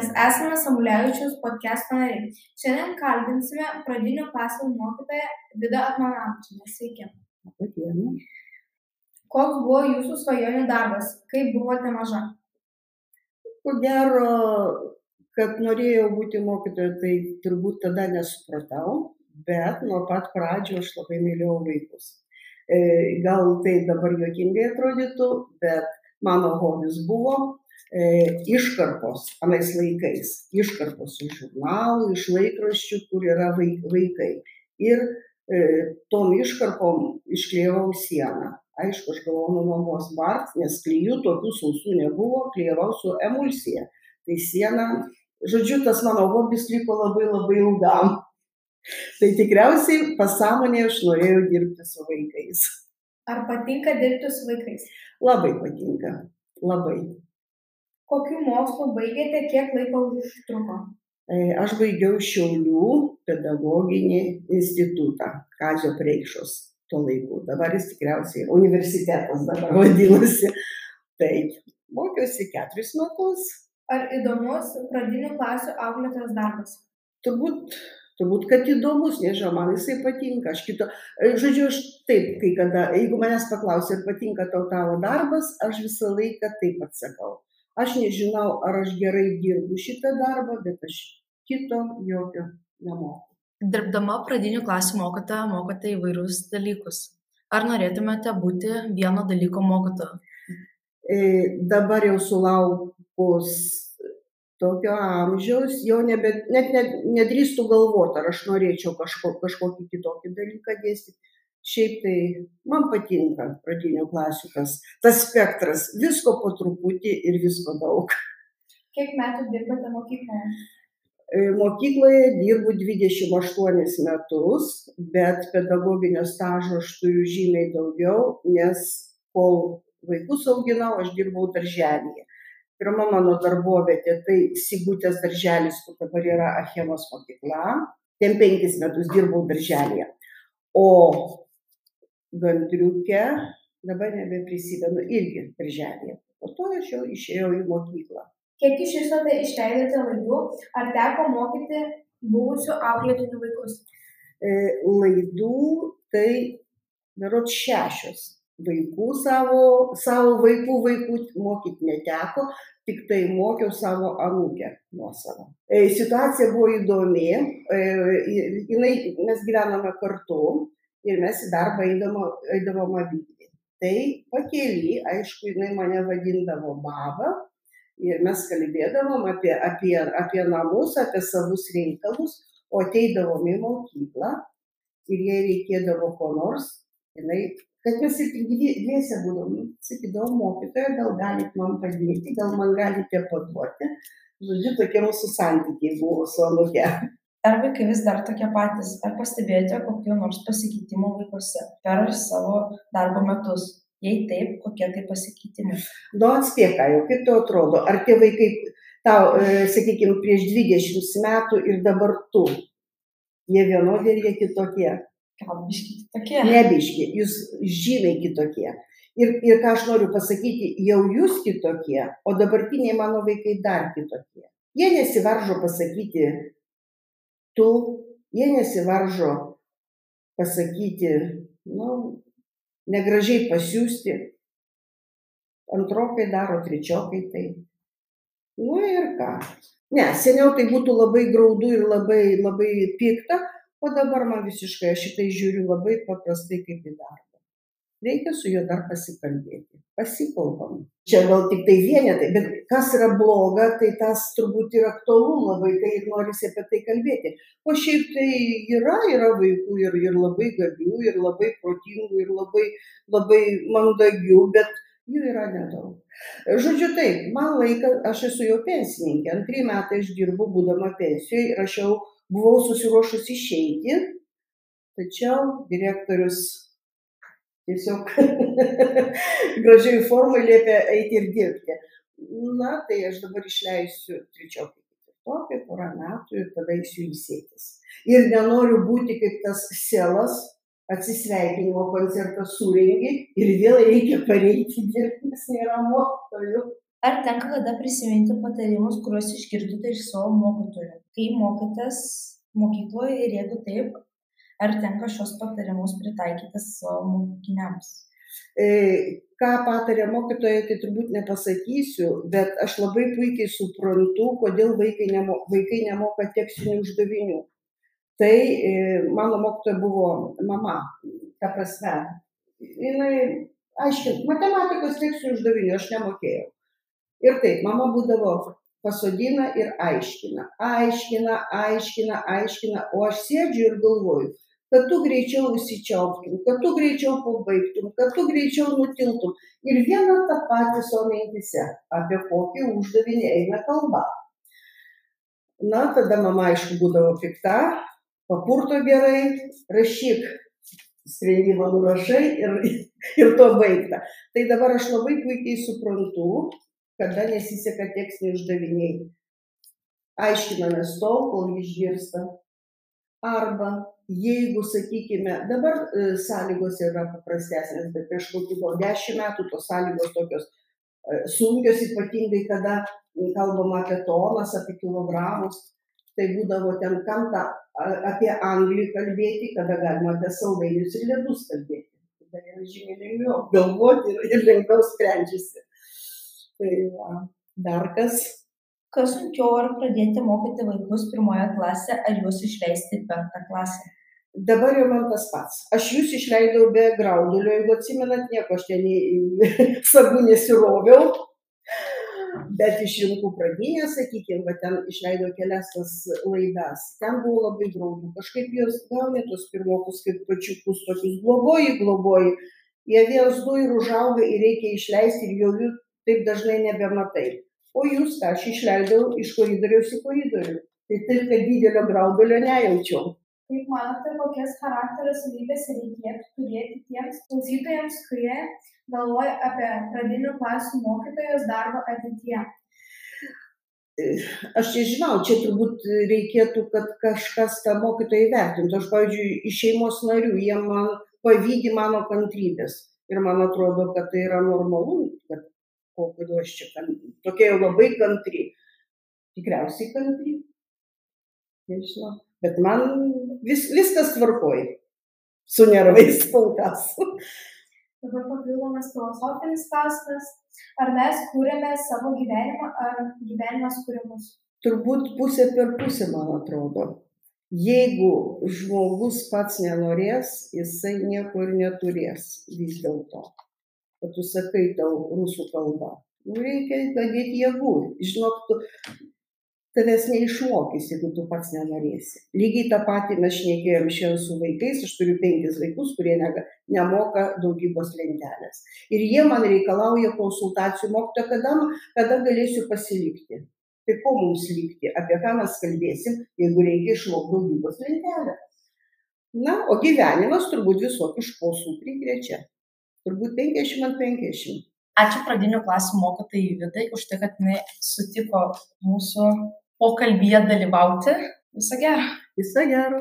mes esame Samulevičiaus podcast'o nariai. Šiandien kalbinsime pradinių klasių mokytoją Vidą Atmanavičią. Sveiki. Diena. Koks buvo jūsų svajonių darbas, kai buvote maža? Ko gero, kad norėjau būti mokytoja, tai turbūt tada nesupratau, bet nuo pat pradžio aš labai mylėjau vaikus. E, gal tai dabar juokingai atrodytų, bet mano hobis buvo iškarpos anais laikais, iškarpos iš žurnalų, iš laikraščių, kur yra vaikai. Ir e, tom iškarpom išklijavau sieną. Aišku, aš galvoju nuo mamos bart, nes klyjų tokių sausų nebuvo, klyjavau su emulsija. Tai siena, žodžiu, tas mano hobis liko labai labai ilgam. Tai tikriausiai pasąmonėje aš norėjau dirbti su vaikais. Ar patinka dirbti su vaikais? Labai patinka. Labai. Kokių mokslų baigėte, kiek laiko užtruko? E, aš baigiau Šiaulių pedagoginį institutą, Kazio Preikšos tuo laiku. Dabar jis tikriausiai universitetas dabar vadinasi. Taip, mokiausi keturis metus. Ar įdomus pradinių klasių auklėtojas darbas? Turbūt Turbūt, kad įdomus, nežinau, man jisai patinka. Aš kito, e, žodžiu, aš taip, kai kada, jeigu manęs paklausia, ar patinka tau tavo darbas, aš visą laiką taip atsakau. Aš nežinau, ar aš gerai dirbu šitą darbą, bet aš kito jokio nemoku. Dirbdama pradinių klasių mokote, mokote įvairius dalykus. Ar norėtumėte būti vieno dalyko mokytoja? E, dabar jau sulaukus tokio amžiaus jau nebe, net ne, nedrįstų galvoti, ar aš norėčiau kažko, kažkokį kitokį dalyką dėstyti. Šiaip tai man patinka pradinių klasių tas, tas spektras, visko po truputį ir visko daug. Kiek metų dirbate mokykloje? E, mokykloje dirbu 28 metus, bet pedagoginio stažo aš turiu žymiai daugiau, nes kol vaikus auginau, aš dirbau darželėje pirma mano darbovietė tai Sigutės darželis, kur dabar yra Achemos mokykla. Ten penkis metus dirbau darželėje. O gandriukė, dabar nebeprisimenu, irgi darželėje. Po to aš jau išėjau į mokyklą. Kiek iš viso tai išleidote laidų, ar teko mokyti buvusių auklėtinių vaikus? E, laidų tai berot šešios vaikų savo, savo vaikų vaikų mokyti neteko, tik tai mokiau savo anūkę nuosavą. E, situacija buvo įdomi, e, jinai, mes gyvename kartu ir mes į darbą eidavom abydvi. Tai pakėlį, aišku, jinai mane vadindavo baba ir mes kalbėdavom apie, apie, apie namus, apie savus reikalus, o ateidavom į mokyklą ir jei reikėdavo ko nors, jinai kad mes ir dviese būdavom, sakydavom, mokytoja, gal galit man padėti, gal man galite paduoti. Žodžiu, tokie mūsų santykiai buvo su anūke. Ar vaikai vis dar tokie patys? Ar pastebėjote kokiu nors pasikeitimu vaikuose per savo darbo metus? Jei taip, kokie tai pasikeitimai? Nu, atspėk, jau kaip tau atrodo, ar tie vaikai tau, e, sakykime, prieš 20 metų ir dabar tu, jie vienodi ir jie kitokie? gal biški kitokie. Nebiški, jūs žymiai kitokie. Ir, ir ką aš noriu pasakyti, jau jūs kitokie, o dabartiniai mano vaikai dar kitokie. Jie nesivaržo pasakyti tu, jie nesivaržo pasakyti, nu, negražiai pasiūsti. Antrokai daro, trečiokai tai. Nu ir ką. Ne, seniau tai būtų labai graudu ir labai, labai pikta, o dabar man visiškai aš šitai žiūriu labai paprastai kaip į darbą. Reikia su juo dar pasikalbėti. Pasikalbam. Čia gal tik tai vienetai, bet kas yra bloga, tai tas turbūt yra aktualu labai, tai ir norisi apie tai kalbėti. O šiaip tai yra, yra vaikų ir, ir labai gabių, ir labai protingų, ir labai, labai mandagių, bet jų yra nedaug. Žodžiu taip, man laikas, aš esu jau pensininkė, antrį metai aš dirbu būdama pensijoje ir aš jau buvau susiruošus išeiti, tačiau direktorius tiesiog gražiai formai liepė eiti ir dirbti. Na, tai aš dabar išleisiu trečiokį, ketvirtokį, porą metų ir tada eisiu ilsėtis. Ir nenoriu būti kaip tas selas, atsisveikinimo koncertą surengi ir vėl reikia pareiti dirbti, nes nėra mokytojų. Ar tenka kada prisiminti patarimus, kuriuos išgirdote iš savo mokytojų, kai mokėtės mokykloje ir jeigu taip, ar tenka šios patarimus pritaikyti savo mokiniams? E, ką patarė mokytoja, tai turbūt nepasakysiu, bet aš labai puikiai suprantu, kodėl vaikai, nemo, vaikai nemoka tekstinių uždavinių. Tai e, mano mokytoja buvo mama, ta prasme, jinai, aiškiai, matematikos tekstinių uždavinių aš nemokėjau. Ir taip, mama būdavo pasodina ir aiškina, aiškina, aiškina, aiškina, o aš sėdžiu ir galvoju, kad tu greičiau užsičiauptum, kad tu greičiau pabaigtum, kad tu greičiau nutiltum. Ir viena tą patį savo mintise, apie kokį uždavinį eina kalba. Na, tada mama aišku būdavo pikta, papurto gerai, rašyk sprendimą nurašai ir, ir to baigta. Tai dabar aš labai puikiai suprantu, kada nesiseka tekstiniai uždaviniai. Aiškinamės tol, kol išgirsta. Arba jeigu, sakykime, dabar e, sąlygos yra paprastesnės, bet prieš kokį gal dešimt metų tos sąlygos tokios e, sunkios, ypatingai kada kalbama apie tonas, apie kilogramus, tai būdavo ten kam tą apie anglį kalbėti, kada galima apie saldainius ir ledus kalbėti. Tada yra žymiai lengviau galvoti ir, ir lengviau sprendžiasi. Tai va, dar kas. Kas sunkiau ar pradėti mokyti vaikus pirmoje klasėje, ar juos išleisti penktą klasę? Dabar jau man tas pats. Aš jūs išleidau be graudulio, jeigu atsimenat, nieko aš ten sagų nesiroviau. Bet iš rinkų pradinė, sakykime, ten išleido kelias tas laidas. Ten buvo labai graudu. Kažkaip jos gaunė tos pirmokus kaip pačiukus, tokius globoji, globoji. Jie viens du ir užauga ir reikia išleisti ir jau jų taip dažnai nebematai. O jūs, ką aš išleidau iš koridoriaus į koridorių. Tai taip, kad didelio graudulio nejaučiau. Kaip manote, kokias charakterio savybės reikėtų turėti tiems klausytojams, kurie galvoja apie pradinių klasių mokytojos darbą ateityje? Aš nežinau, čia turbūt reikėtų, kad kažkas tą mokytoją įvertintų. Aš, pavyzdžiui, iš šeimos narių, jie man pavydį mano kantrybės. Ir man atrodo, kad tai yra normalu, kad po kuriuo aš čia kan, tokia jau labai kantri. Tikriausiai kantri. Nežinau. Bet man vis, viskas tvarkoja. Su nervais kol kas. Dabar papildomas filosofinis klausimas. Ar mes kūrėme savo gyvenimą, ar gyvenimas kūrimus? Turbūt pusė per pusę, man atrodo. Jeigu žmogus pats nenorės, jisai nieko ir neturės vis dėlto kad tu sakai tau rusų kalba. Nu, reikia dadėti jėgų. Žinok, tu, tavęs neišmokys, jeigu tu pats nenorėsi. Lygiai tą patį mes šnekėjom šiandien su vaikais, aš turiu penkis vaikus, kurie ne, nemoka daugybos lentelės. Ir jie man reikalauja konsultacijų mokytojo, kada, kada galėsiu pasilikti. Tai ko mums likti, apie ką mes kalbėsim, jeigu reikia išmokti daugybos lentelę. Na, o gyvenimas turbūt visokių šposų prikrečia turbūt 50 ant 50. Ačiū pradinių klasių mokytojai Vidai už tai, kad jinai sutiko mūsų pokalbėje dalyvauti. Viso gero. Viso gero.